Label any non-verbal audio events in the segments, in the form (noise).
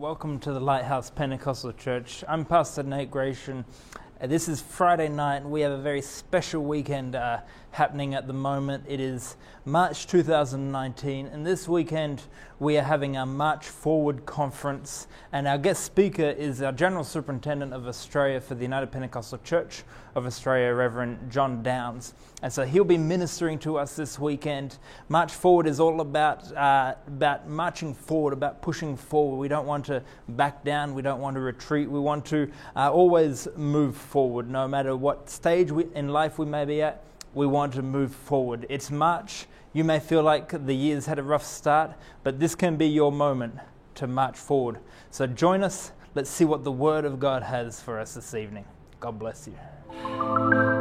Welcome to the Lighthouse Pentecostal Church. I'm Pastor Nate Gratian. Uh, this is Friday night, and we have a very special weekend uh, happening at the moment. It is March 2019, and this weekend we are having our March Forward conference. And our guest speaker is our General Superintendent of Australia for the United Pentecostal Church of Australia, Reverend John Downs. And so he'll be ministering to us this weekend. March Forward is all about, uh, about marching forward, about pushing forward. We don't want to back down, we don't want to retreat. We want to uh, always move forward, no matter what stage we, in life we may be at we want to move forward. It's March. You may feel like the year's had a rough start, but this can be your moment to march forward. So join us. Let's see what the Word of God has for us this evening. God bless you.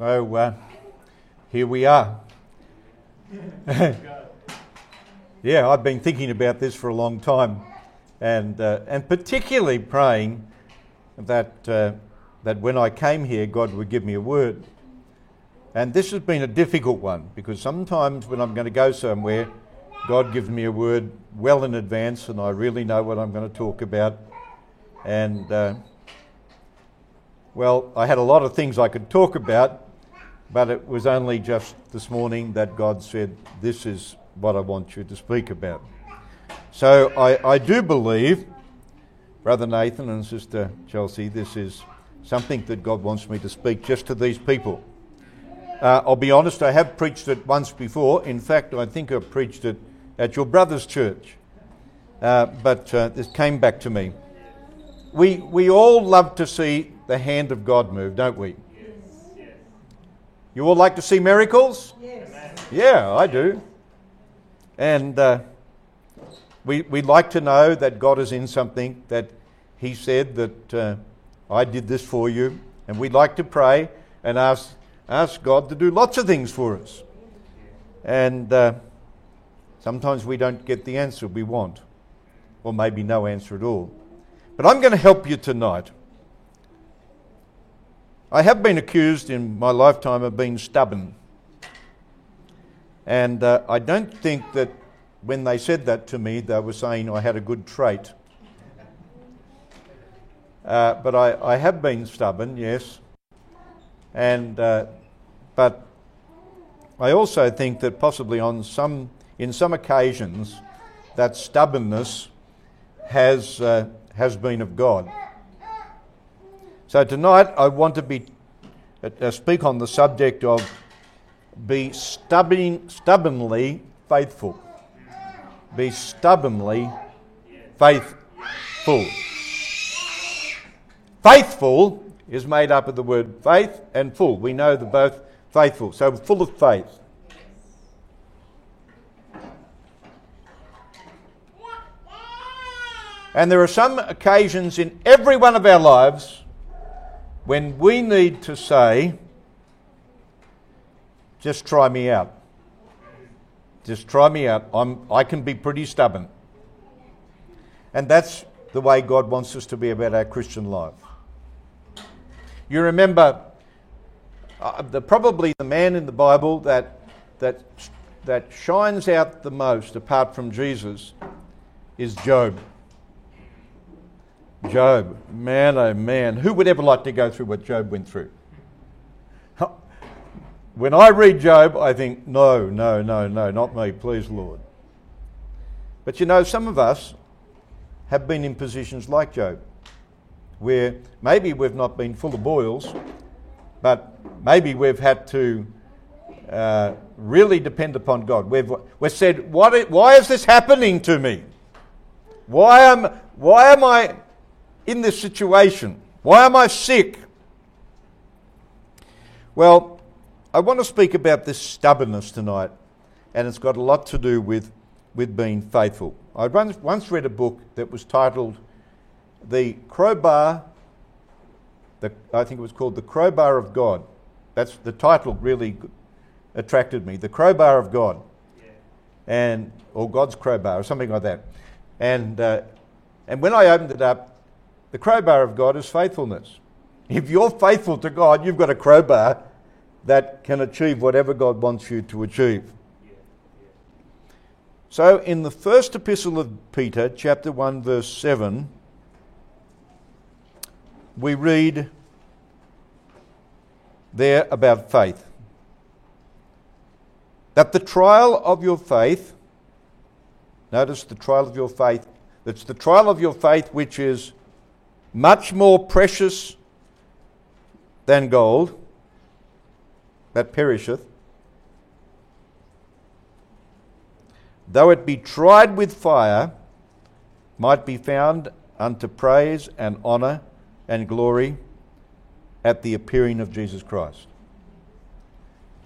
So, uh, here we are. (laughs) yeah, I've been thinking about this for a long time, and uh, and particularly praying that uh, that when I came here, God would give me a word. And this has been a difficult one because sometimes when I'm going to go somewhere, God gives me a word well in advance, and I really know what I'm going to talk about. And uh, well, I had a lot of things I could talk about, but it was only just this morning that God said, This is what I want you to speak about. So I, I do believe, Brother Nathan and Sister Chelsea, this is something that God wants me to speak just to these people. Uh, I'll be honest, I have preached it once before. In fact, I think I preached it at your brother's church. Uh, but uh, this came back to me. We, we all love to see the hand of God move, don't we? You all like to see miracles? Yes. Yeah, I do. And uh, we, we like to know that God is in something, that He said that uh, I did this for you. And we'd like to pray and ask, ask God to do lots of things for us. And uh, sometimes we don't get the answer we want, or maybe no answer at all. But I'm going to help you tonight. I have been accused in my lifetime of being stubborn. And uh, I don't think that when they said that to me, they were saying I had a good trait. Uh, but I, I, have been stubborn, yes. And, uh, but I also think that possibly on some, in some occasions, that stubbornness has, uh, has been of God. So tonight I want to be uh, speak on the subject of be stubborn, stubbornly faithful. Be stubbornly faithful. Faithful is made up of the word faith and full. We know they're both faithful, so full of faith. And there are some occasions in every one of our lives when we need to say, just try me out. Just try me out. I'm, I can be pretty stubborn. And that's the way God wants us to be about our Christian life. You remember uh, the, probably the man in the Bible that, that, that shines out the most apart from Jesus is Job. Job, man, oh man, who would ever like to go through what Job went through? When I read Job, I think, no, no, no, no, not me, please, Lord. But you know, some of us have been in positions like Job, where maybe we've not been full of boils, but maybe we've had to uh, really depend upon God. We've, we've said, what, why is this happening to me? Why am, why am I in this situation? Why am I sick? Well, I want to speak about this stubbornness tonight, and it's got a lot to do with, with being faithful. I once read a book that was titled The Crowbar, the, I think it was called The Crowbar of God. That's the title really attracted me. The Crowbar of God. Yeah. And, or God's Crowbar, or something like that. And uh, And when I opened it up, the crowbar of God is faithfulness. If you're faithful to God, you've got a crowbar that can achieve whatever God wants you to achieve. So, in the first epistle of Peter, chapter 1, verse 7, we read there about faith. That the trial of your faith, notice the trial of your faith, that's the trial of your faith which is much more precious than gold that perisheth, though it be tried with fire, might be found unto praise and honour and glory at the appearing of Jesus Christ.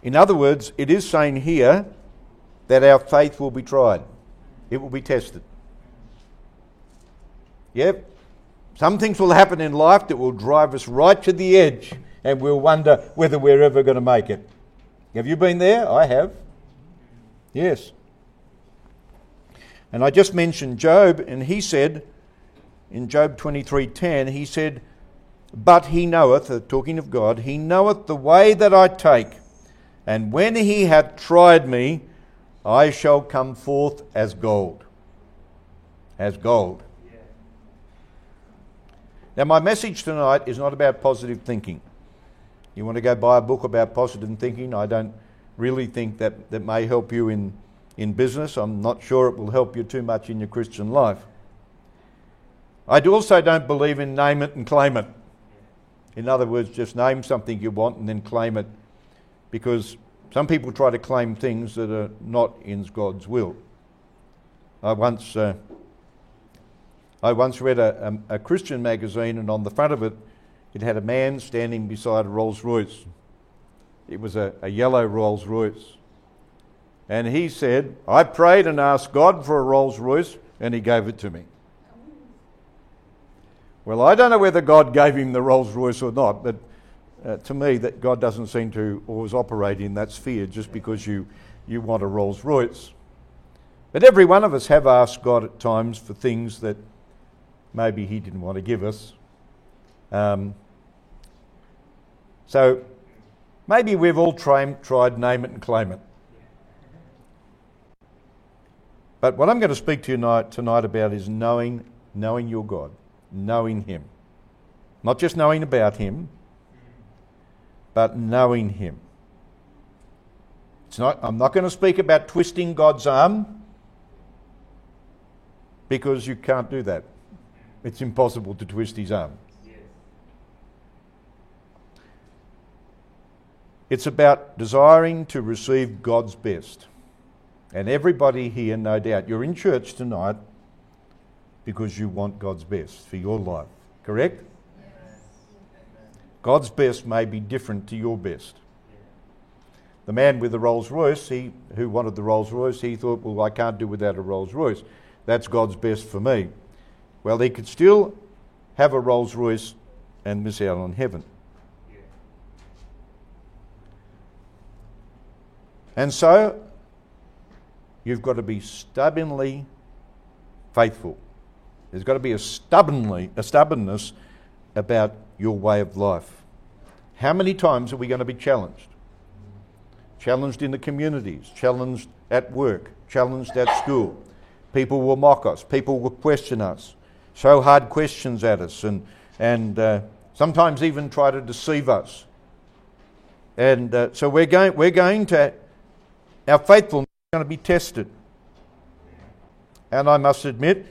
In other words, it is saying here that our faith will be tried, it will be tested. Yep, some things will happen in life that will drive us right to the edge and we'll wonder whether we're ever going to make it. Have you been there? I have. Yes. And I just mentioned Job, and he said in Job 23:10, he said, "But he knoweth, uh, talking of God, he knoweth the way that I take, and when he hath tried me, I shall come forth as gold." As gold. Now, my message tonight is not about positive thinking. You want to go buy a book about positive thinking? I don't really think that that may help you in in business. I'm not sure it will help you too much in your Christian life. I also don't believe in name it and claim it. In other words, just name something you want and then claim it because some people try to claim things that are not in God's will. I once, uh, I once read a, a, a Christian magazine, and on the front of it, it had a man standing beside a Rolls Royce. It was a, a yellow Rolls Royce. And he said, I prayed and asked God for a Rolls Royce, and he gave it to me. Well, I don't know whether God gave him the Rolls Royce or not, but uh, to me, that God doesn't seem to always operate in that sphere just because you, you want a Rolls Royce. But every one of us have asked God at times for things that maybe He didn't want to give us. Um, so maybe we've all tried, tried name it and claim it. But what I'm going to speak to you tonight, tonight about is knowing, knowing your God, knowing Him. Not just knowing about Him, but knowing Him. It's not, I'm not going to speak about twisting God's arm because you can't do that. It's impossible to twist His arm. It's about desiring to receive God's best. And everybody here, no doubt, you're in church tonight because you want God's best for your life. Correct? God's best may be different to your best. The man with the Rolls Royce, he, who wanted the Rolls Royce, he thought, well, I can't do without a Rolls Royce. That's God's best for me. Well, they could still have a Rolls Royce and miss out on heaven. And so you've got to be stubbornly faithful. There's got to be a stubbornly a stubbornness about your way of life. How many times are we going to be challenged? Challenged in the communities, challenged at work, challenged at school. People will mock us, people will question us, throw hard questions at us, and, and uh, sometimes even try to deceive us. And uh, so we're going, we're going to, our faithfulness is going to be tested. And I must admit,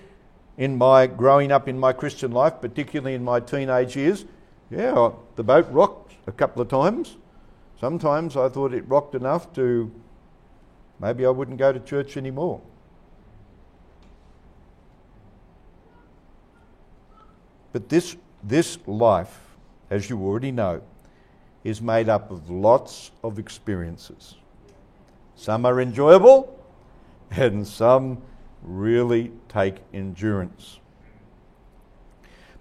in my growing up in my Christian life, particularly in my teenage years, yeah, the boat rocked a couple of times. Sometimes I thought it rocked enough to maybe I wouldn't go to church anymore. But this, this life, as you already know, is made up of lots of experiences. Some are enjoyable, and some really take endurance.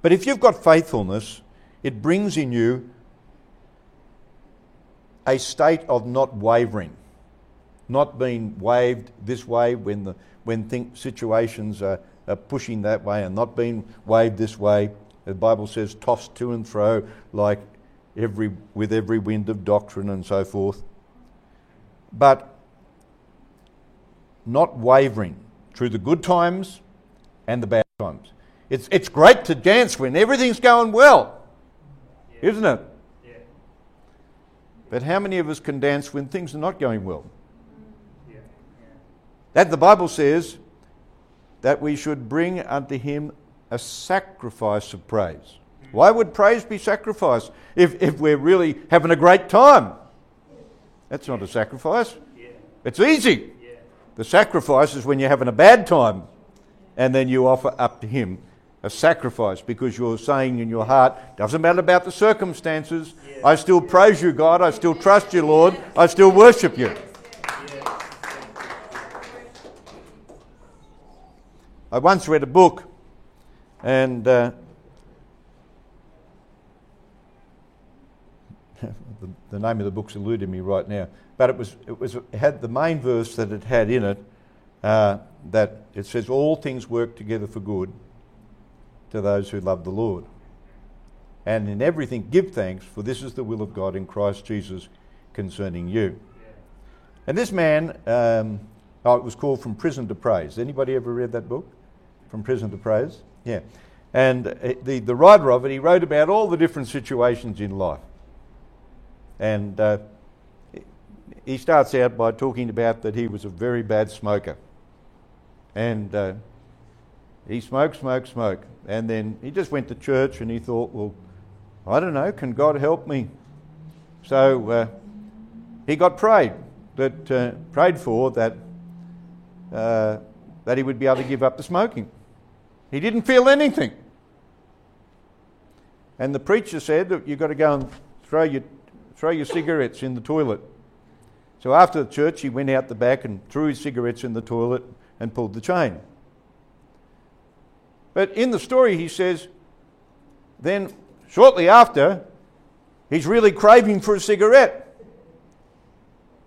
But if you've got faithfulness, it brings in you a state of not wavering, not being waved this way when, the, when think situations are, uh, pushing that way and not being waved this way. The Bible says tossed to and fro like every, with every wind of doctrine and so forth. But not wavering through the good times and the bad times. It's, it's great to dance when everything's going well, yeah. isn't it? Yeah. But how many of us can dance when things are not going well? Yeah. That the Bible says that we should bring unto him a sacrifice of praise. Why would praise be sacrifice if, if we're really having a great time? That's not a sacrifice. It's easy. The sacrifice is when you're having a bad time and then you offer up to Him a sacrifice because you're saying in your heart, doesn't matter about the circumstances, I still praise you, God, I still trust you, Lord, I still worship you. I once read a book and uh, (laughs) the, the, name of the book's eluding me right now, but it was it was it had the main verse that it had in it uh, that it says all things work together for good to those who love the Lord, and in everything give thanks, for this is the will of God in Christ Jesus concerning you. And this man, um, oh, it was called From Prison to Praise. Anybody ever read that book? From Prison to Praise? Yeah. And uh, the, the writer of it, he wrote about all the different situations in life. And uh, he starts out by talking about that he was a very bad smoker. And uh, he smoked, smoked, smoked. And then he just went to church and he thought, well, I don't know, can God help me? So uh, he got prayed, that, uh, prayed for that, uh, that he would be able to give up the smoking. He didn't feel anything. And the preacher said that you've got to go and throw your, throw your cigarettes in the toilet. So after the church, he went out the back and threw his cigarettes in the toilet and pulled the chain. But in the story, he says, then shortly after, he's really craving for a cigarette.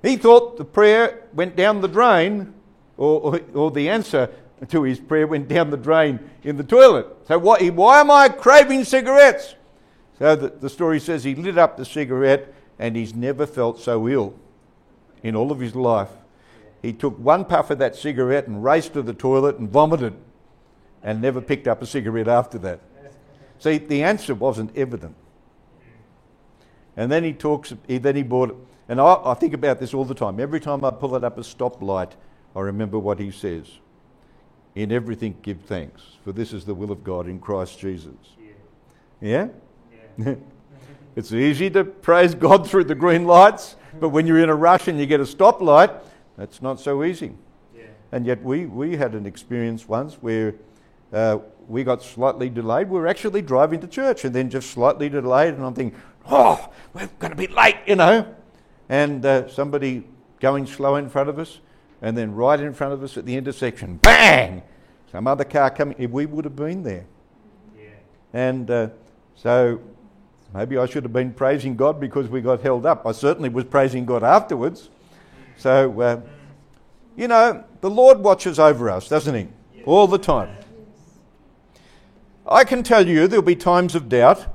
He thought the prayer went down the drain, or, or, or the answer to his prayer went down the drain in the toilet. So, what, why am I craving cigarettes? So the, the story says he lit up the cigarette and he's never felt so ill in all of his life. He took one puff of that cigarette and raced to the toilet and vomited and never picked up a cigarette after that. See, the answer wasn't evident. And then he talks, he, then he bought it. And I, I think about this all the time. Every time I pull it up a stoplight, I remember what he says. In everything give thanks, for this is the will of God in Christ Jesus. Yeah? yeah? (laughs) it's easy to praise God through the green lights, but when you're in a rush and you get a stoplight, that's not so easy. Yeah. And yet, we, we had an experience once where uh, we got slightly delayed. We were actually driving to church and then just slightly delayed, and I'm thinking, oh, we're going to be late, you know. And uh, somebody going slow in front of us, and then right in front of us at the intersection, bang! Some other car coming. We would have been there. Yeah. And uh, so maybe I should have been praising God because we got held up. I certainly was praising God afterwards. So, uh, you know, the Lord watches over us, doesn't He? All the time. I can tell you there'll be times of doubt,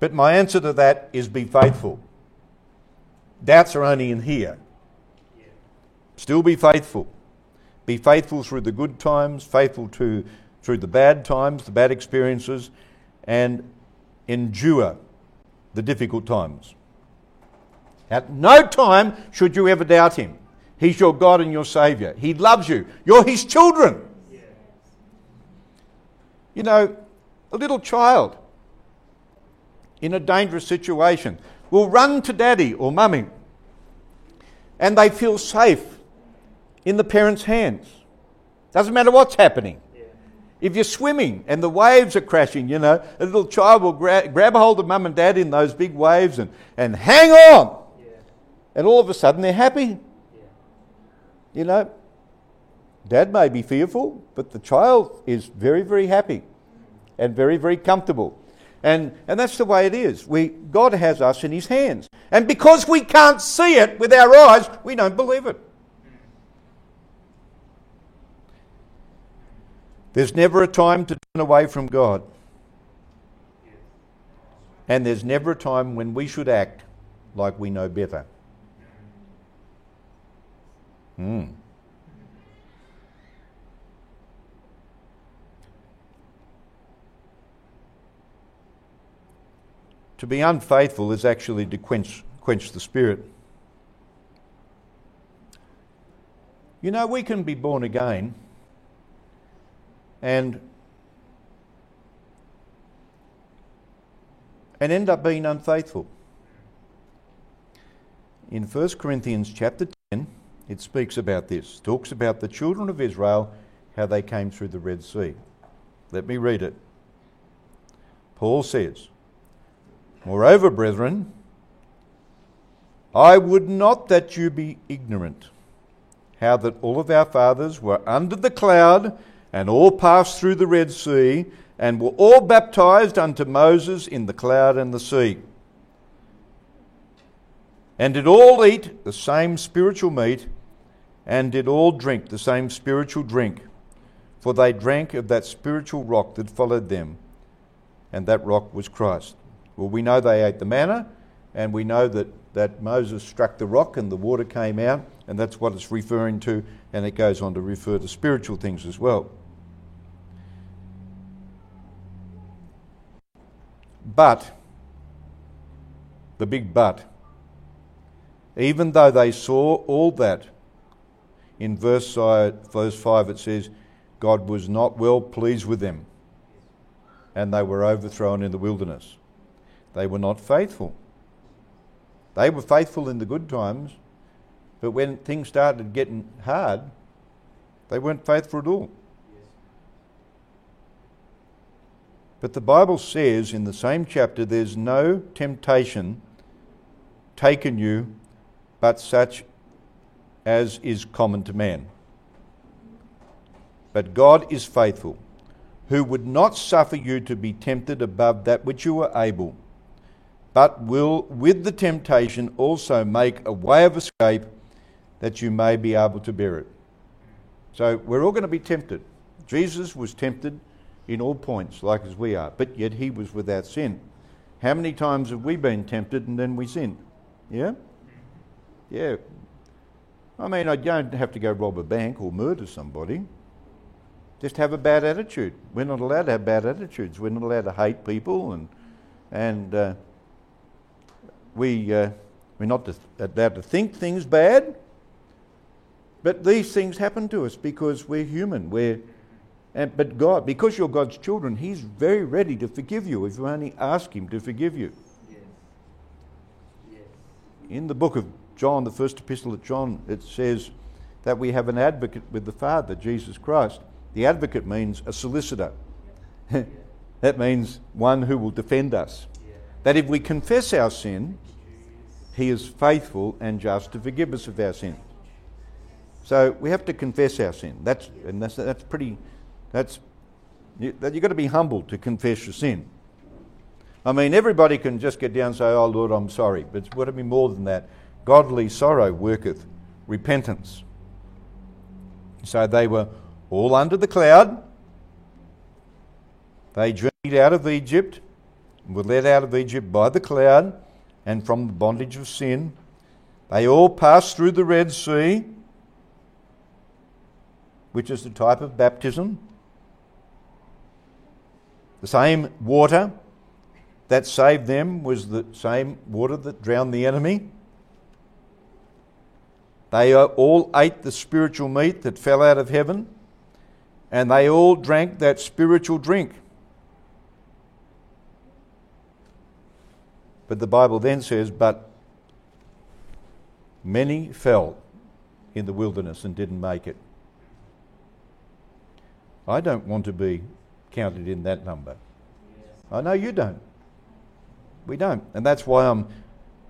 but my answer to that is be faithful. Doubts are only in here. Still be faithful. Be faithful through the good times, faithful to, through the bad times, the bad experiences, and endure the difficult times. At no time should you ever doubt him. He's your God and your Saviour. He loves you. You're his children. You know, a little child in a dangerous situation will run to daddy or mummy and they feel safe in the parent's hands. Doesn't matter what's happening. If you're swimming and the waves are crashing, you know, a little child will gra- grab hold of mum and dad in those big waves and, and hang on. Yeah. And all of a sudden they're happy. Yeah. You know, dad may be fearful, but the child is very, very happy and very, very comfortable. And, and that's the way it is. We, God has us in His hands. And because we can't see it with our eyes, we don't believe it. There's never a time to turn away from God. And there's never a time when we should act like we know better. Hmm. To be unfaithful is actually to quench, quench the spirit. You know, we can be born again and and end up being unfaithful. In 1 Corinthians chapter 10, it speaks about this. talks about the children of Israel, how they came through the Red Sea. Let me read it. Paul says, Moreover, brethren, I would not that you be ignorant how that all of our fathers were under the cloud and all passed through the Red Sea and were all baptized unto Moses in the cloud and the sea. And did all eat the same spiritual meat and did all drink the same spiritual drink, for they drank of that spiritual rock that followed them, and that rock was Christ. Well, we know they ate the manna, and we know that, that Moses struck the rock and the water came out and that's what it's referring to, and it goes on to refer to spiritual things as well. But, the big but, even though they saw all that, in verse, verse 5 it says, God was not well pleased with them, and they were overthrown in the wilderness. They were not faithful. They were faithful in the good times, but when things started getting hard, they weren't faithful at all. But the Bible says in the same chapter there's no temptation taken you but such as is common to man. But God is faithful, who would not suffer you to be tempted above that which you are able, but will with the temptation also make a way of escape that you may be able to bear it. So we're all going to be tempted. Jesus was tempted in all points, like as we are, but yet he was without sin. How many times have we been tempted and then we sinned? Yeah? Yeah. I mean, I don't have to go rob a bank or murder somebody. Just have a bad attitude. We're not allowed to have bad attitudes. We're not allowed to hate people, and and uh, we uh, we're not allowed to think things bad. But these things happen to us because we're human. We're, and, but God, because you're God's children, He's very ready to forgive you if you only ask Him to forgive you. Yes. Yes. In the book of John, the first epistle of John, it says that we have an advocate with the Father, Jesus Christ. The advocate means a solicitor. (laughs) that means one who will defend us. That if we confess our sin, He is faithful and just to forgive us of our sin. So we have to confess our sin. That's, and that's, that's pretty, that's, you, that you've got to be humble to confess your sin. I mean, everybody can just get down and say, Oh Lord, I'm sorry. But it's got to be more than that. Godly sorrow worketh repentance. So they were all under the cloud. They journeyed out of Egypt, were led out of Egypt by the cloud and from the bondage of sin. They all passed through the Red Sea which is the type of baptism. The same water that saved them was the same water that drowned the enemy. They all ate the spiritual meat that fell out of heaven, and they all drank that spiritual drink. But the Bible then says, But many fell in the wilderness and didn't make it. I don't want to be counted in that number. Oh, I know you don't. We don't. And that's why I'm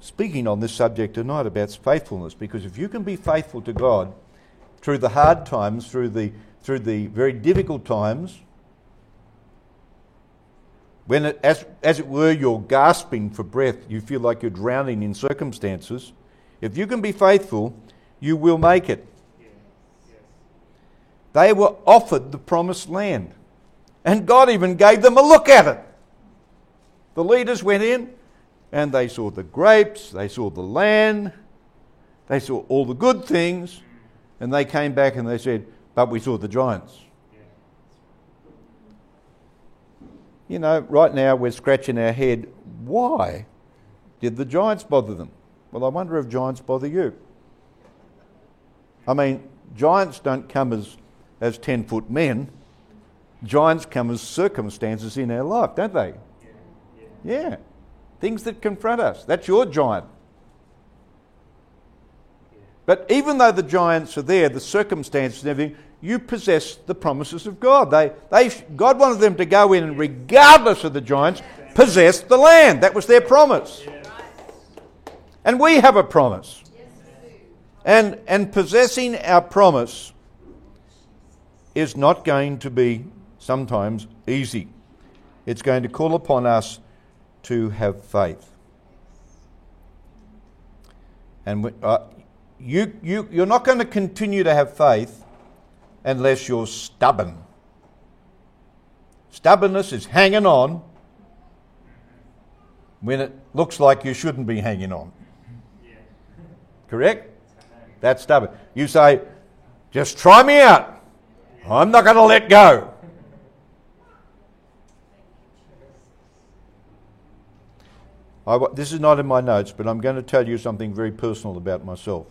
speaking on this subject tonight about faithfulness, because if you can be faithful to God through the hard times, through the, through the very difficult times, when, it, as, as it were, you're gasping for breath, you feel like you're drowning in circumstances, if you can be faithful, you will make it. They were offered the promised land. And God even gave them a look at it. The leaders went in and they saw the grapes, they saw the land, they saw all the good things, and they came back and they said, But we saw the giants. You know, right now we're scratching our head. Why did the giants bother them? Well, I wonder if giants bother you. I mean, giants don't come as, as 10 foot men, giants come as circumstances in our life, don't they? Yeah. Things that confront us. That's your giant. But even though the giants are there, the circumstances and everything, you possess the promises of God. They, they, God wanted them to go in and, regardless of the giants, possess the land. That was their promise. And we have a promise. And, and possessing our promise is not going to be sometimes easy. It's going to call upon us to have faith. And uh, you, you, you're not going to continue to have faith unless you're stubborn. Stubbornness is hanging on when it looks like you shouldn't be hanging on. Correct? That's stubborn. You say, just try me out. I'm not going to let go. I, this is not in my notes, but I'm going to tell you something very personal about myself.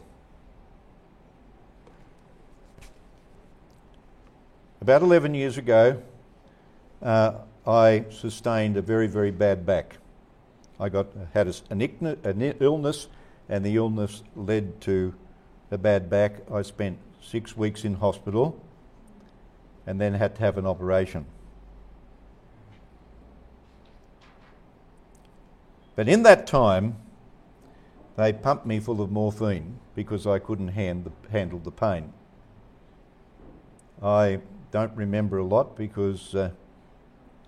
About 11 years ago, uh, I sustained a very, very bad back. I got had an, an illness, and the illness led to a bad back. I spent six weeks in hospital and then had to have an operation. But in that time, they pumped me full of morphine because I couldn't hand the, handle the pain. I don't remember a lot because uh,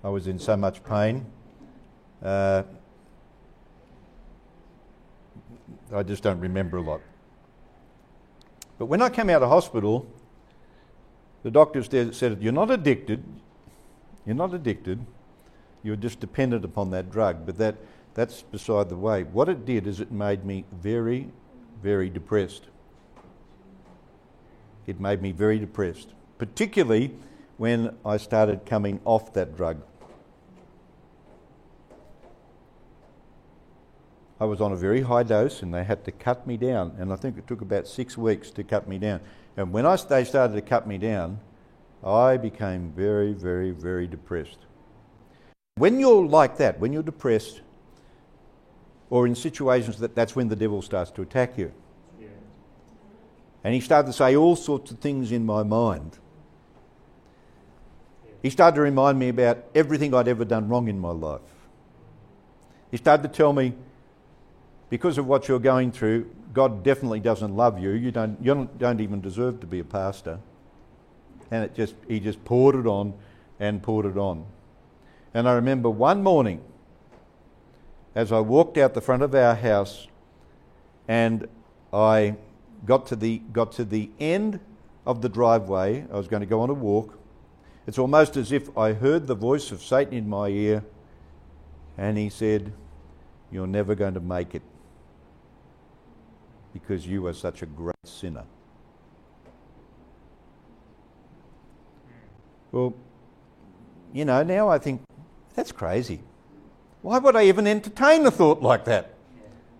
I was in so much pain. Uh, I just don't remember a lot. But when I came out of hospital, the doctors said, You're not addicted. You're not addicted. You're just dependent upon that drug. But that, that's beside the way. What it did is it made me very, very depressed. It made me very depressed, particularly when I started coming off that drug. I was on a very high dose and they had to cut me down. And I think it took about six weeks to cut me down. And when I, they started to cut me down, I became very, very, very depressed. When you're like that, when you're depressed, or in situations that that's when the devil starts to attack you. Yeah. And he started to say all sorts of things in my mind. He started to remind me about everything I'd ever done wrong in my life. He started to tell me, because of what you're going through, God definitely doesn't love you. You don't, you don't, don't even deserve to be a pastor. And it just, he just poured it on and poured it on. And I remember one morning, as I walked out the front of our house, and I got to the, got to the end of the driveway, I was going to go on a walk. It's almost as if I heard the voice of Satan in my ear, and he said, You're never going to make it because you are such a great sinner. Well, you know, now I think that's crazy. Why would I even entertain a thought like that?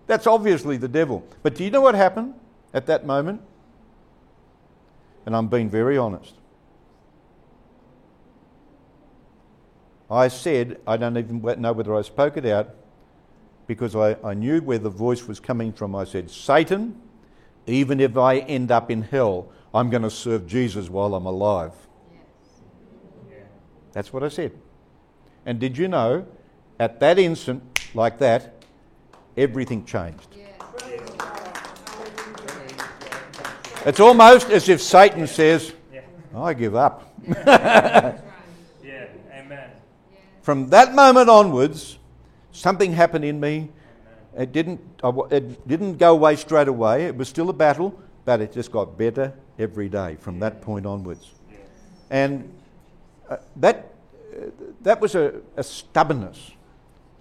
That's obviously the devil. But do you know what happened at that moment? And I'm being very honest. I said, I don't even know whether I spoke it out, because I, I knew where the voice was coming from. I said, Satan, even if I end up in hell, I'm going to serve Jesus while I'm alive. Yes. That's what I said. And did you know, at that instant, like that, everything changed. It's almost as if Satan says, I give up. (laughs) yeah, amen. From that moment onwards, something happened in me. It didn't, it didn't go away straight away. It was still a battle, but it just got better every day from that point onwards. And uh, that, that was a, a stubbornness.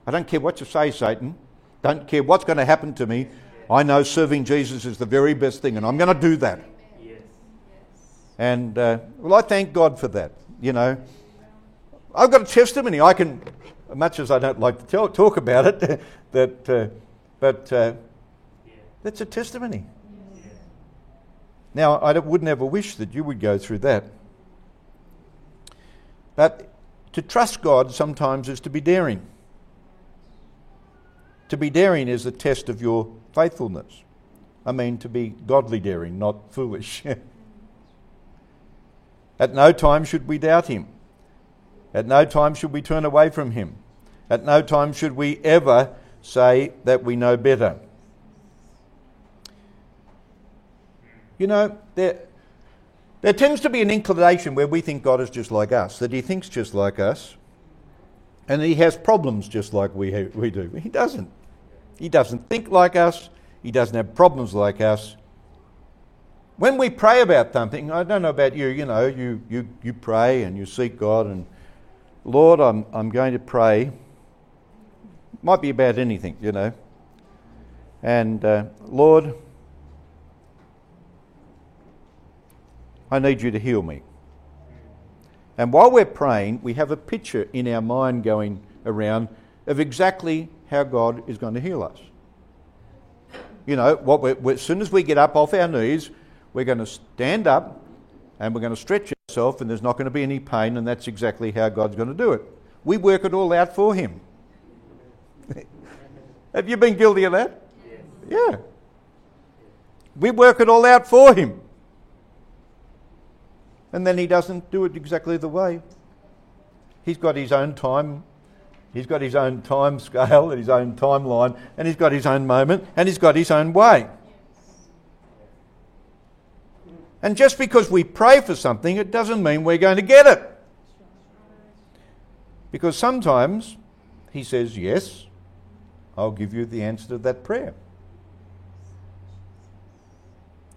I don't care what you say, Satan. Don't care what's going to happen to me. I know serving Jesus is the very best thing, and I'm going to do that. And uh, well, I thank God for that. You know, I've got a testimony. I can, much as I don't like to tell, talk about it, (laughs) that, uh, but uh, that's a testimony. Now, I would never wish that you would go through that. But to trust God sometimes is to be daring. To be daring is a test of your faithfulness. I mean, to be godly daring, not foolish. (laughs) At no time should we doubt Him. At no time should we turn away from Him. At no time should we ever say that we know better. You know, there, there tends to be an inclination where we think God is just like us, that He thinks just like us, and He has problems just like we, we do. He doesn't. He doesn't think like us, He doesn't have problems like us. When we pray about something, I don't know about you, you know, you, you, you pray and you seek God, and Lord, I'm, I'm going to pray. Might be about anything, you know. And uh, Lord, I need you to heal me. And while we're praying, we have a picture in our mind going around of exactly how God is going to heal us. You know, what as soon as we get up off our knees, we're going to stand up and we're going to stretch ourselves, and there's not going to be any pain, and that's exactly how God's going to do it. We work it all out for Him. (laughs) have you been guilty of that? Yeah. We work it all out for Him and then he doesn't do it exactly the way. He's got his own time. He's got his own time scale and his own timeline, and he's got his own moment, and he's got his own way. And just because we pray for something, it doesn't mean we're going to get it. Because sometimes he says, Yes, I'll give you the answer to that prayer.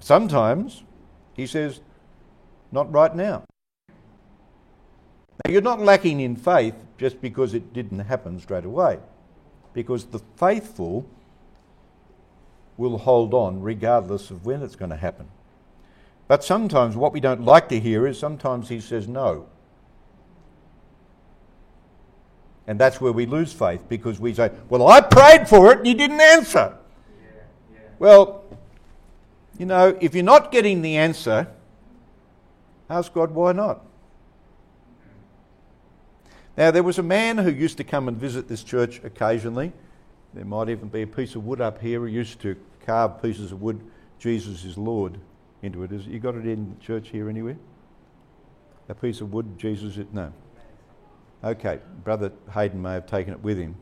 Sometimes he says, not right now. Now, you're not lacking in faith just because it didn't happen straight away, because the faithful will hold on regardless of when it's going to happen. But sometimes what we don't like to hear is sometimes he says no. And that's where we lose faith because we say, Well, I prayed for it and you didn't answer. Yeah, yeah. Well, you know, if you're not getting the answer, Ask God why not. Now, there was a man who used to come and visit this church occasionally. There might even be a piece of wood up here. He used to carve pieces of wood, Jesus is Lord, into it. Is, you got it in church here anywhere? A piece of wood, Jesus is. No. Okay, Brother Hayden may have taken it with him.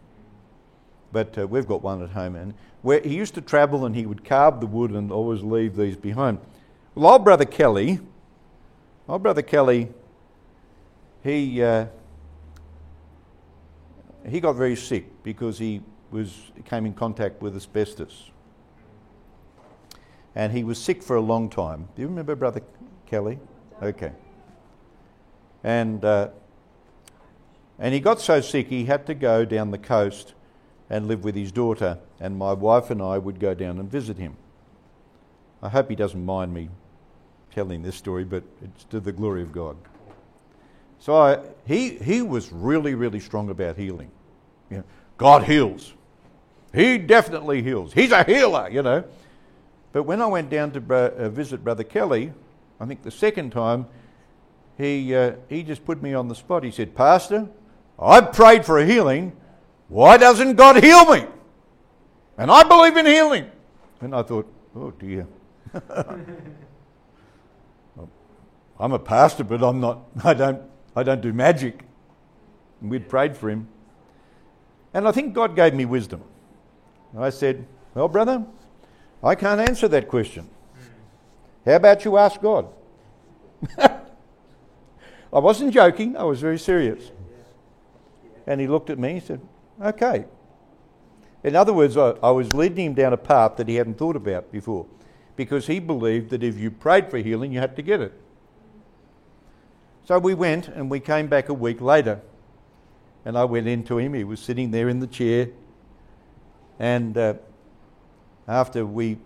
But uh, we've got one at home. And where he used to travel and he would carve the wood and always leave these behind. Well, old Brother Kelly my brother Kelly, he, uh, he got very sick because he was, came in contact with asbestos. And he was sick for a long time. Do you remember Brother Kelly? Okay. And, uh, and he got so sick he had to go down the coast and live with his daughter, and my wife and I would go down and visit him. I hope he doesn't mind me telling this story, but it's to the glory of God. So I, he, he was really, really strong about healing. You know, God heals. He definitely heals. He's a healer, you know. But when I went down to bro- uh, visit Brother Kelly, I think the second time, he, uh, he just put me on the spot. He said, Pastor, I prayed for a healing. Why doesn't God heal me? And I believe in healing. And I thought, oh dear. (laughs) I'm a pastor, but I'm not, (laughs) I don't, I don't do magic. And we'd prayed for him. And I think God gave me wisdom. I said, Well, brother, I can't answer that question. How about you ask God? (laughs) I wasn't joking, I was very serious. And he looked at me and said, Okay. In other words, I, I was leading him down a path that he hadn't thought about before because he believed that if you prayed for healing, you had to get it. So we went and we came back a week later. And I went into him. He was sitting there in the chair. And uh, after we,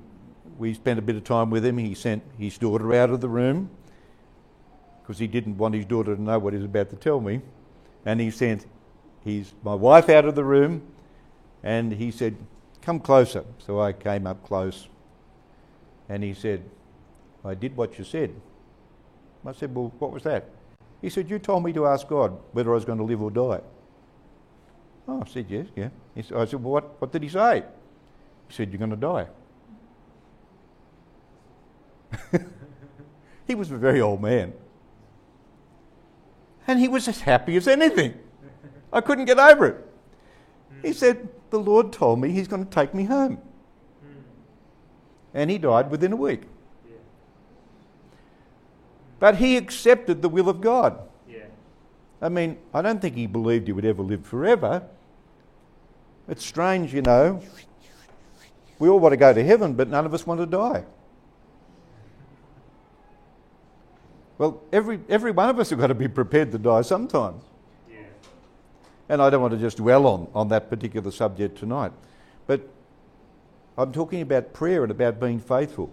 we spent a bit of time with him, he sent his daughter out of the room because he didn't want his daughter to know what he was about to tell me. And he sent his, my wife out of the room and he said, Come closer. So I came up close and he said, I did what you said. I said, Well, what was that? He said, You told me to ask God whether I was going to live or die. Oh, I said, Yes, yeah. Said, I said, Well, what, what did he say? He said, You're going to die. (laughs) he was a very old man. And he was as happy as anything. I couldn't get over it. He said, The Lord told me He's going to take me home. And he died within a week. But he accepted the will of God. Yeah. I mean, I don't think he believed he would ever live forever. It's strange, you know. We all want to go to heaven, but none of us want to die. Well, every, every one of us have got to be prepared to die sometime. Yeah. And I don't want to just dwell on, on that particular subject tonight. But I'm talking about prayer and about being faithful.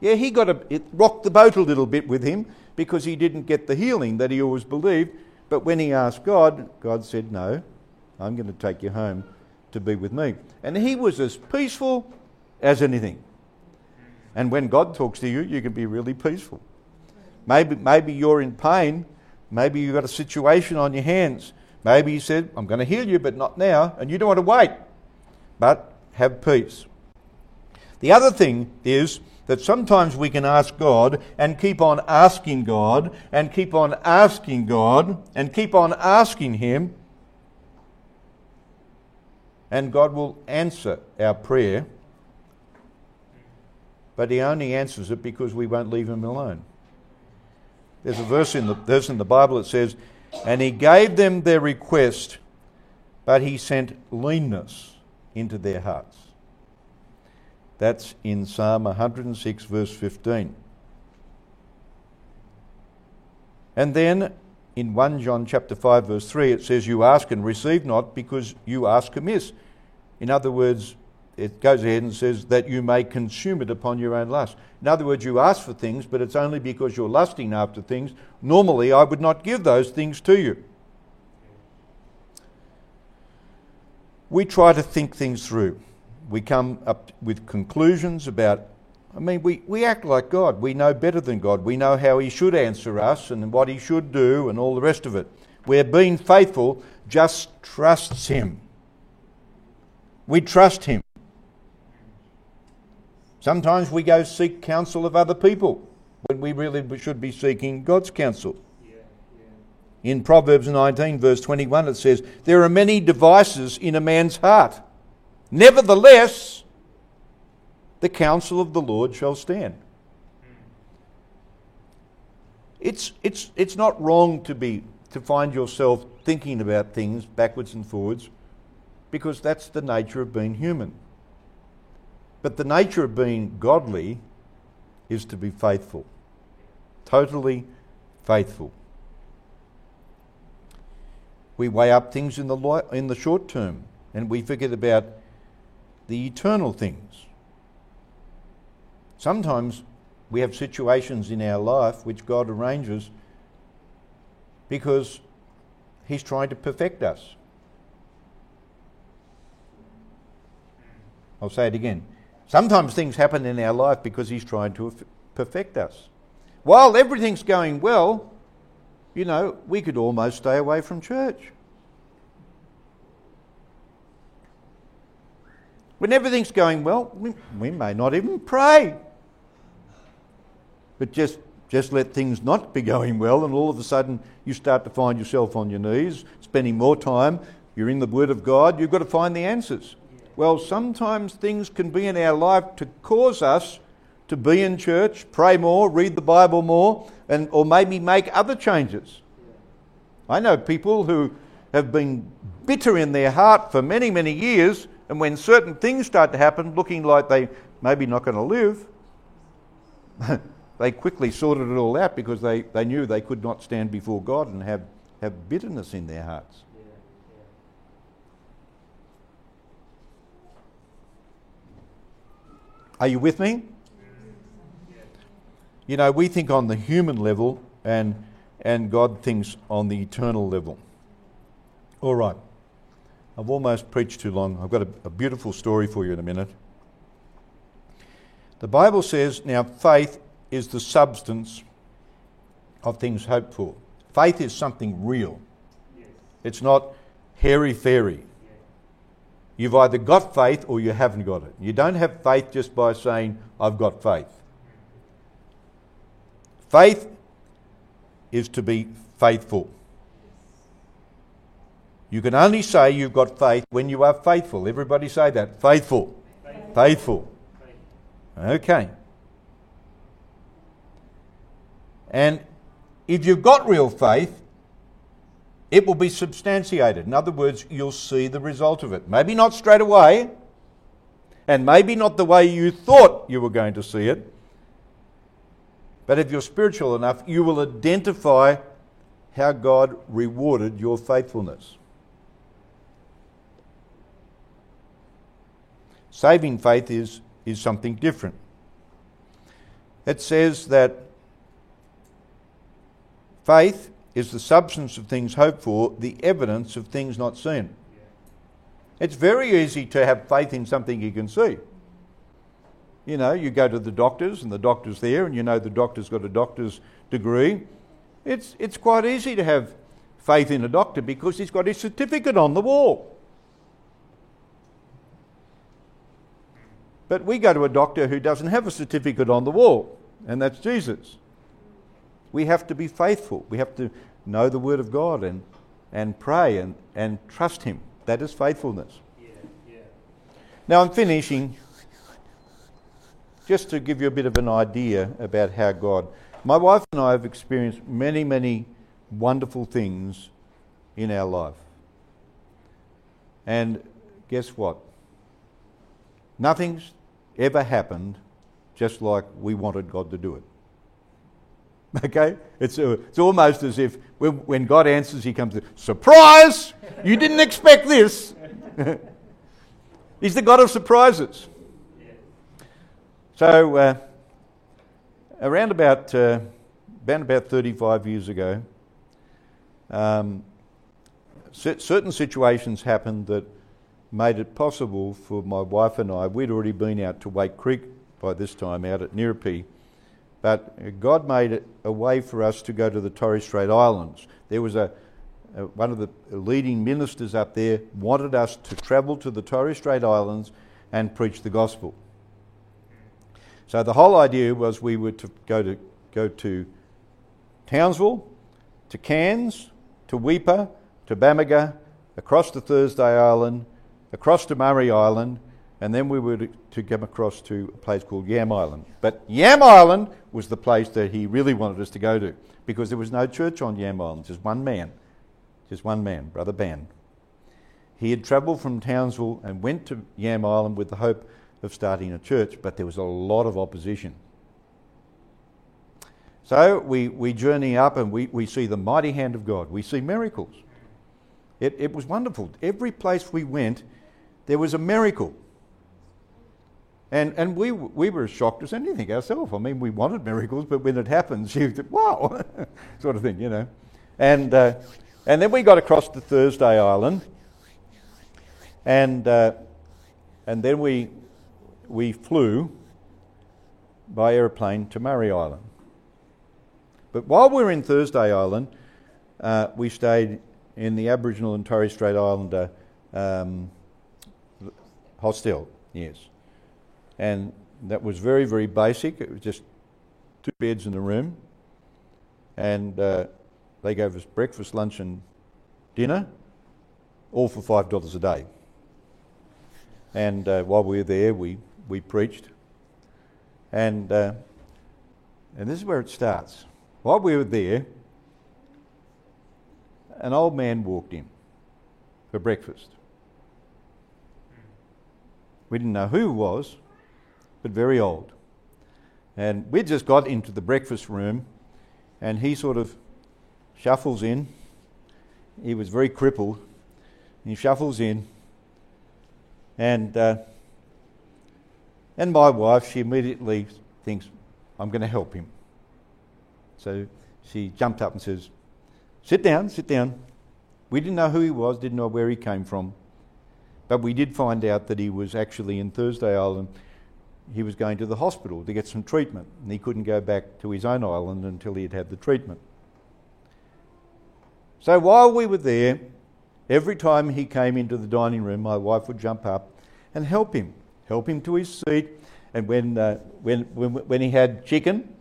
Yeah, he got a, it rocked the boat a little bit with him because he didn't get the healing that he always believed. But when he asked God, God said, No, I'm going to take you home to be with me. And he was as peaceful as anything. And when God talks to you, you can be really peaceful. Maybe, maybe you're in pain. Maybe you've got a situation on your hands. Maybe he said, I'm going to heal you, but not now. And you don't want to wait. But have peace. The other thing is that sometimes we can ask God and keep on asking God and keep on asking God and keep on asking Him, and God will answer our prayer, but He only answers it because we won't leave Him alone. There's a verse in the, verse in the Bible that says, And He gave them their request, but He sent leanness into their hearts. That's in Psalm 106, verse 15. And then in 1 John chapter 5 verse 3 it says you ask and receive not because you ask amiss. In other words, it goes ahead and says that you may consume it upon your own lust. In other words, you ask for things, but it's only because you're lusting after things. Normally, I would not give those things to you. We try to think things through we come up with conclusions about. I mean, we, we act like God. We know better than God. We know how He should answer us and what He should do and all the rest of it. We're being faithful just trusts Him. We trust Him. Sometimes we go seek counsel of other people when we really should be seeking God's counsel. In Proverbs 19, verse 21, it says, There are many devices in a man's heart Nevertheless, the counsel of the Lord shall stand. It's, it's, it's not wrong to, be, to find yourself thinking about things backwards and forwards because that's the nature of being human. But the nature of being godly is to be faithful, totally faithful. We weigh up things in the, in the short term and we forget about the eternal things. Sometimes we have situations in our life which God arranges because He's trying to perfect us. I'll say it again. Sometimes things happen in our life because He's trying to perfect us. While everything's going well, you know, we could almost stay away from church. When everything's going well, we, we may not even pray. But just, just let things not be going well, and all of a sudden you start to find yourself on your knees, spending more time. You're in the Word of God, you've got to find the answers. Well, sometimes things can be in our life to cause us to be in church, pray more, read the Bible more, and, or maybe make other changes. I know people who have been bitter in their heart for many, many years and when certain things start to happen, looking like they maybe not going to live, (laughs) they quickly sorted it all out because they, they knew they could not stand before God and have, have bitterness in their hearts. Are you with me? You know, we think on the human level and and God thinks on the eternal level. All right. I've almost preached too long. I've got a, a beautiful story for you in a minute. The Bible says, now, faith is the substance of things hoped for. Faith is something real. Yes. It's not hairy fairy. You've either got faith or you haven't got it. You don't have faith just by saying, I've got faith. Faith is to be faithful. You can only say you've got faith when you are faithful. Everybody say that. Faithful. Faithful. faithful. Okay. And if you've got real faith, it will be substantiated. In other words, you'll see the result of it. Maybe not straight away, and maybe not the way you thought you were going to see it. But if you're spiritual enough, you will identify how God rewarded your faithfulness. Saving faith is, is something different. It says that faith is the substance of things hoped for, the evidence of things not seen. It's very easy to have faith in something you can see. You know, you go to the doctors and the doctor's there, and you know the doctor's got a doctor's degree. It's, it's quite easy to have faith in a doctor because he's got his certificate on the wall. But we go to a doctor who doesn't have a certificate on the wall, and that's Jesus. We have to be faithful. We have to know the Word of God and, and pray and, and trust Him. That is faithfulness. Yeah, yeah. Now I'm finishing just to give you a bit of an idea about how God. My wife and I have experienced many, many wonderful things in our life. And guess what? Nothing's ever happened just like we wanted God to do it. (laughs) Okay? It's, uh, it's almost as if when, God answers, He comes, Surprise! You didn't expect this. (laughs) He's the God of surprises. So, uh, around about, uh, about 35 years ago, um, certain situations happened that made it possible for my wife and I. We'd already been out to Wake Creek by this time, out at Nirrupee, but God made it a way for us to go to the Torres Strait Islands. There was a, a, one of the leading ministers up there wanted us to travel to the Torres Strait Islands and preach the gospel. So the whole idea was we were to go to go to Townsville, to Cairns, to Weipa, to Bamaga, across to Thursday Island, across to Murray Island, and then we were to, come across to a place called Yam Island. But Yam Island was the place that he really wanted us to go to because there was no church on Yam Island, just one man, just one man, Brother Ban. He had travelled from Townsville and went to Yam Island with the hope of starting a church, but there was a lot of opposition. So we, we journey up and we, we see the mighty hand of God. We see miracles. It, it was wonderful. Every place we went, there was a miracle. And, and we, we were as shocked as anything ourselves. I mean, we wanted miracles, but when it happens, you think, wow, (laughs) sort of thing, you know. And, uh, and then we got across to Thursday Island, and, uh, and then we, we flew by aeroplane to Murray Island. But while we were in Thursday Island, uh, we stayed in the Aboriginal and Torres Strait Islander um, hostel, yes. And that was very, very basic. It was just two beds in the room. And uh, they gave us breakfast, lunch, and dinner, all for $5 a day. And uh, while we were there, we we preached. And, uh, and this is where it starts. While we were there, an old man walked in for breakfast. We didn't know who he was, but very old. And we just got into the breakfast room, and he sort of shuffles in. He was very crippled. He shuffles in, and uh, And my wife, she immediately thinks, I'm going to help him. So she jumped up and says, Sit down, sit down. We didn't know who he was, didn't know where he came from. But we did find out that he was actually in Thursday Island. He was going to the hospital to get some treatment, and he couldn't go back to his own island until he had had the treatment. So while we were there, every time he came into the dining room, my wife would jump up and help him, help him to his seat. And when, uh, when, when, when he had chicken,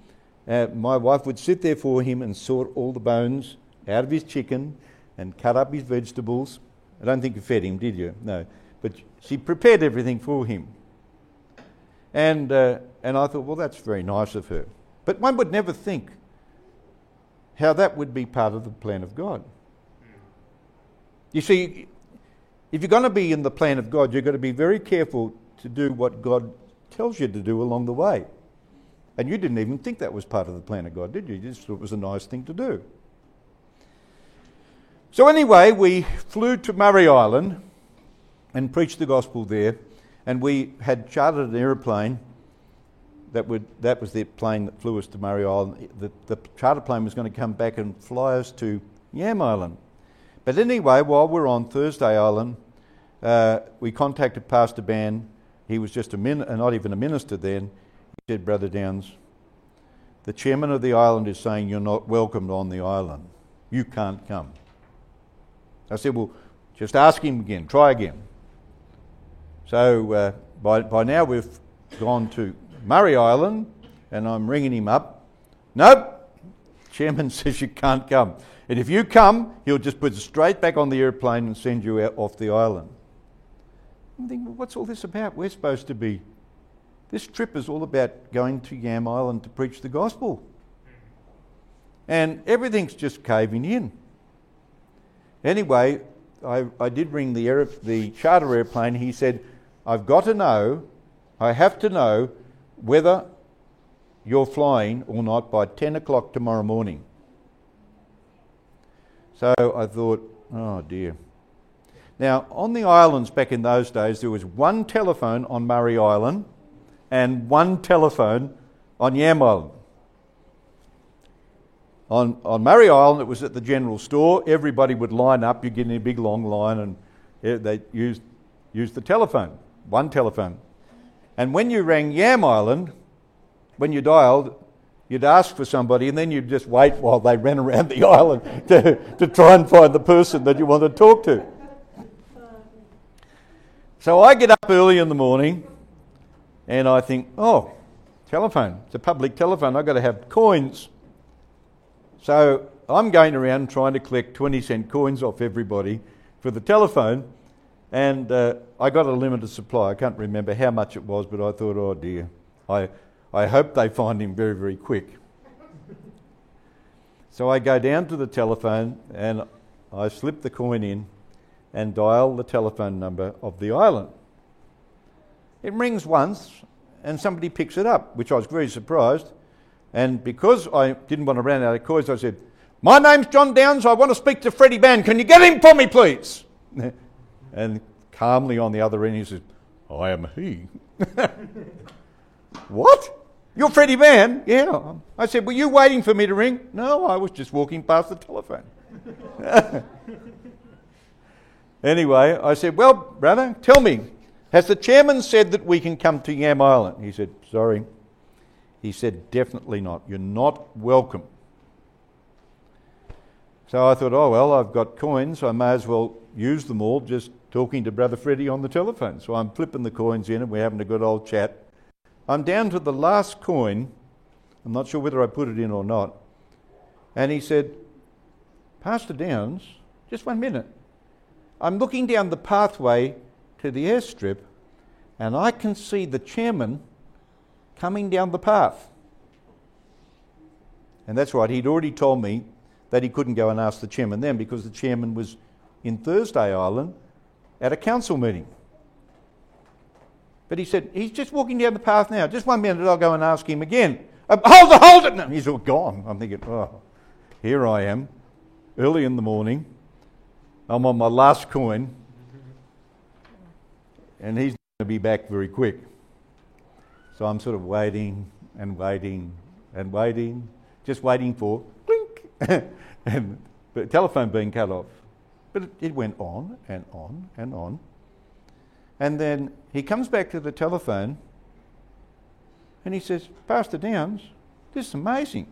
uh, my wife would sit there for him and sort all the bones out of his chicken and cut up his vegetables. I don't think you fed him, did you? No. But she prepared everything for him. And, uh, and I thought, well, that's very nice of her. But one would never think how that would be part of the plan of God. You see, if you're going to be in the plan of God, you've got to be very careful to do what God tells you to do along the way. And you didn't even think that was part of the plan of God, did you? You just thought it was a nice thing to do. So, anyway, we flew to Murray Island and preached the gospel there. And we had chartered an aeroplane. That, would, that was the plane that flew us to Murray Island. The, the charter plane was going to come back and fly us to Yam Island. But anyway, while we are on Thursday Island, uh, we contacted Pastor Ban. He was just a min- uh, not even a minister then. He said, Brother Downs, the chairman of the island is saying you're not welcomed on the island. You can't come. I said, Well, just ask him again, try again. So uh, by, by now we've gone to Murray Island and I'm ringing him up. Nope, chairman (laughs) says you can't come. And if you come, he'll just put you straight back on the airplane and send you out off the island. I'm thinking, well, what's all this about? We're supposed to be. This trip is all about going to Yam Island to preach the gospel. And everything's just caving in. Anyway, I, I did ring the, aer- the charter airplane. He said, I've got to know, I have to know whether you're flying or not by 10 o'clock tomorrow morning. So I thought, oh dear. Now, on the islands back in those days, there was one telephone on Murray Island and one telephone on Yam Island. On, on Murray Island, it was at the general store. Everybody would line up. You'd get in a big long line, and eh, they used, used the telephone, one telephone. And when you rang Yam Island, when you dialed, you'd ask for somebody and then you'd just wait while they ran around the island (laughs) to, to try and find the person that you want to talk to. So I get up early in the morning and I think, oh, telephone. It's a public telephone. I've got to have coins. So I'm going around trying to collect 20 cent coins off everybody for the telephone. And uh, I got a limited supply. I can't remember how much it was, but I thought, oh dear, I, I hope they find him very, very quick. so I go down to the telephone and I slip the coin in and dial the telephone number of the island. It rings once and somebody picks it up, which I was very surprised. And because I didn't want to run out of coins, I said, My name's John Downs. I want to speak to Freddie Ban. Can you get him for me, please? (laughs) and calmly on the other end, he says, I am he. (laughs) what? You're Freddie Ban? Yeah. I said, Were you waiting for me to ring? No, I was just walking past the telephone. (laughs) anyway, I said, Well, brother, tell me, has the chairman said that we can come to Yam Island? He said, Sorry. He said, Definitely not. You're not welcome. So I thought, Oh, well, I've got coins. I may as well use them all just talking to Brother Freddie on the telephone. So I'm flipping the coins in and we're having a good old chat. I'm down to the last coin. I'm not sure whether I put it in or not. And he said, Pastor Downs, just one minute. I'm looking down the pathway to the airstrip and I can see the chairman coming down the path. And that's right, he'd already told me that he couldn't go and ask the chairman then because the chairman was in Thursday Island at a council meeting. But he said, he's just walking down the path now. Just one minute, I'll go and ask him again. Uh, hold it, hold it! No, he's all gone. I'm thinking, oh, here I am, early in the morning. I'm on my last coin, and he's going to be back very quick. So I'm sort of waiting and waiting and waiting, just waiting for blink, (laughs) and the telephone being cut off. But it, it went on and on and on. And then he comes back to the telephone and he says, Pastor Downs, this is amazing.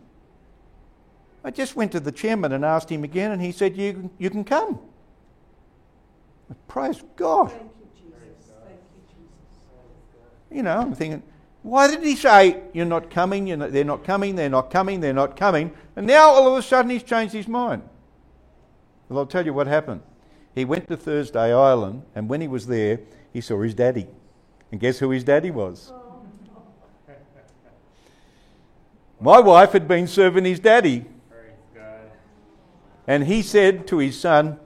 I just went to the chairman and asked him again, and he said, You, you can come. Praise God. Thank you, Jesus. Thank you, Jesus. You know, I'm thinking, why did he say, You're not coming, you're not, they're not coming, they're not coming, they're not coming? And now all of a sudden he's changed his mind. Well, I'll tell you what happened. He went to Thursday Island, and when he was there, he saw his daddy. And guess who his daddy was? (laughs) My wife had been serving his daddy. And he said to his son,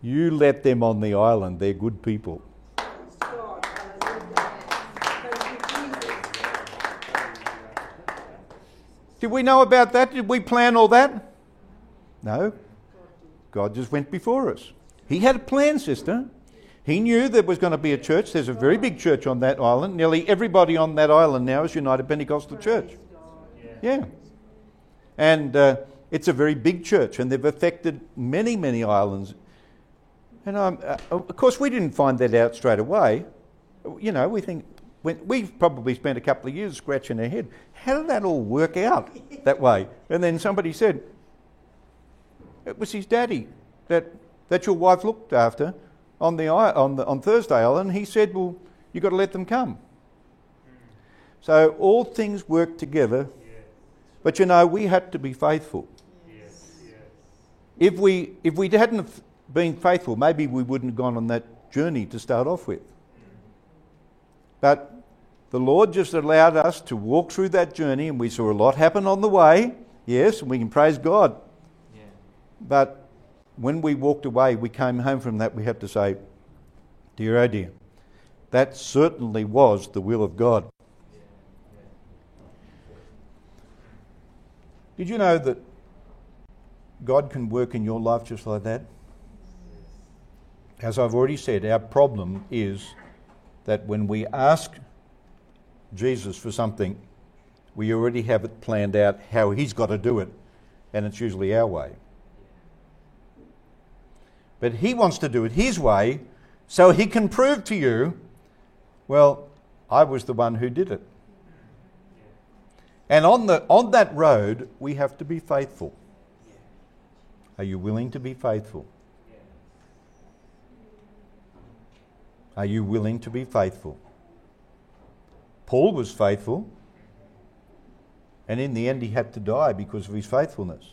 You let them on the island, they're good people. Praise God. Hallelujah. Thank you, Jesus. Did we know about that? Did we plan all that? No. God just went before us. He had a plan, sister. He knew there was going to be a church. There's a very big church on that island. Nearly everybody on that island now is United Pentecostal Church. Yeah. And uh, it's a very big church, and they've affected many, many islands. And um, uh, of course, we didn't find that out straight away. You know, we think when, we've probably spent a couple of years scratching our head. How did that all work out that way? And then somebody said, it was his daddy that, that your wife looked after on, the, on, the, on Thursday Island. He said, well, you've got to let them come. So all things work together. But you know, we had to be faithful. If we, if we hadn't been faithful, maybe we wouldn't have gone on that journey to start off with. But the Lord just allowed us to walk through that journey, and we saw a lot happen on the way. Yes, and we can praise God. But when we walked away, we came home from that, we had to say, Dear oh dear, that certainly was the will of God. Did you know that God can work in your life just like that? As I've already said, our problem is that when we ask Jesus for something, we already have it planned out how He's got to do it, and it's usually our way. But He wants to do it His way so He can prove to you, well, I was the one who did it. And on, the, on that road, we have to be faithful. Are you willing to be faithful? Are you willing to be faithful? Paul was faithful, and in the end, he had to die because of his faithfulness.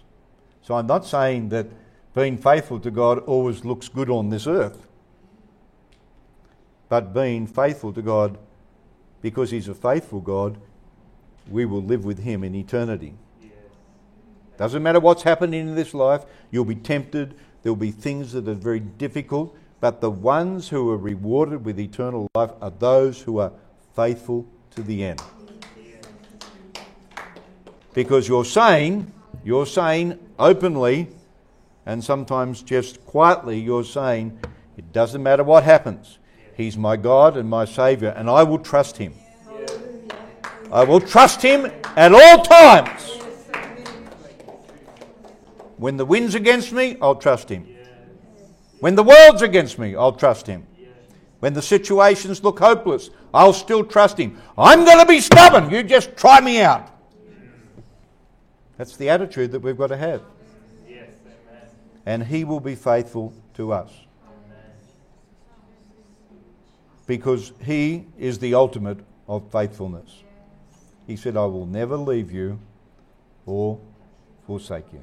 So I'm not saying that being faithful to God always looks good on this earth, but being faithful to God because he's a faithful God, we will live with him in eternity. Doesn't matter what's happening in this life, you'll be tempted, there'll be things that are very difficult, but the ones who are rewarded with eternal life are those who are faithful to the end. Because you're saying, you're saying openly, and sometimes just quietly, you're saying, it doesn't matter what happens. He's my God and my Saviour, and I will trust Him. I will trust Him at all times. When the wind's against me, I'll trust Him. When the world's against me, I'll trust Him. When the situations look hopeless, I'll still trust Him. I'm going to be stubborn. You just try me out. That's the attitude that we've got to have. And He will be faithful to us. Because He is the ultimate of faithfulness. He said, I will never leave you or forsake you.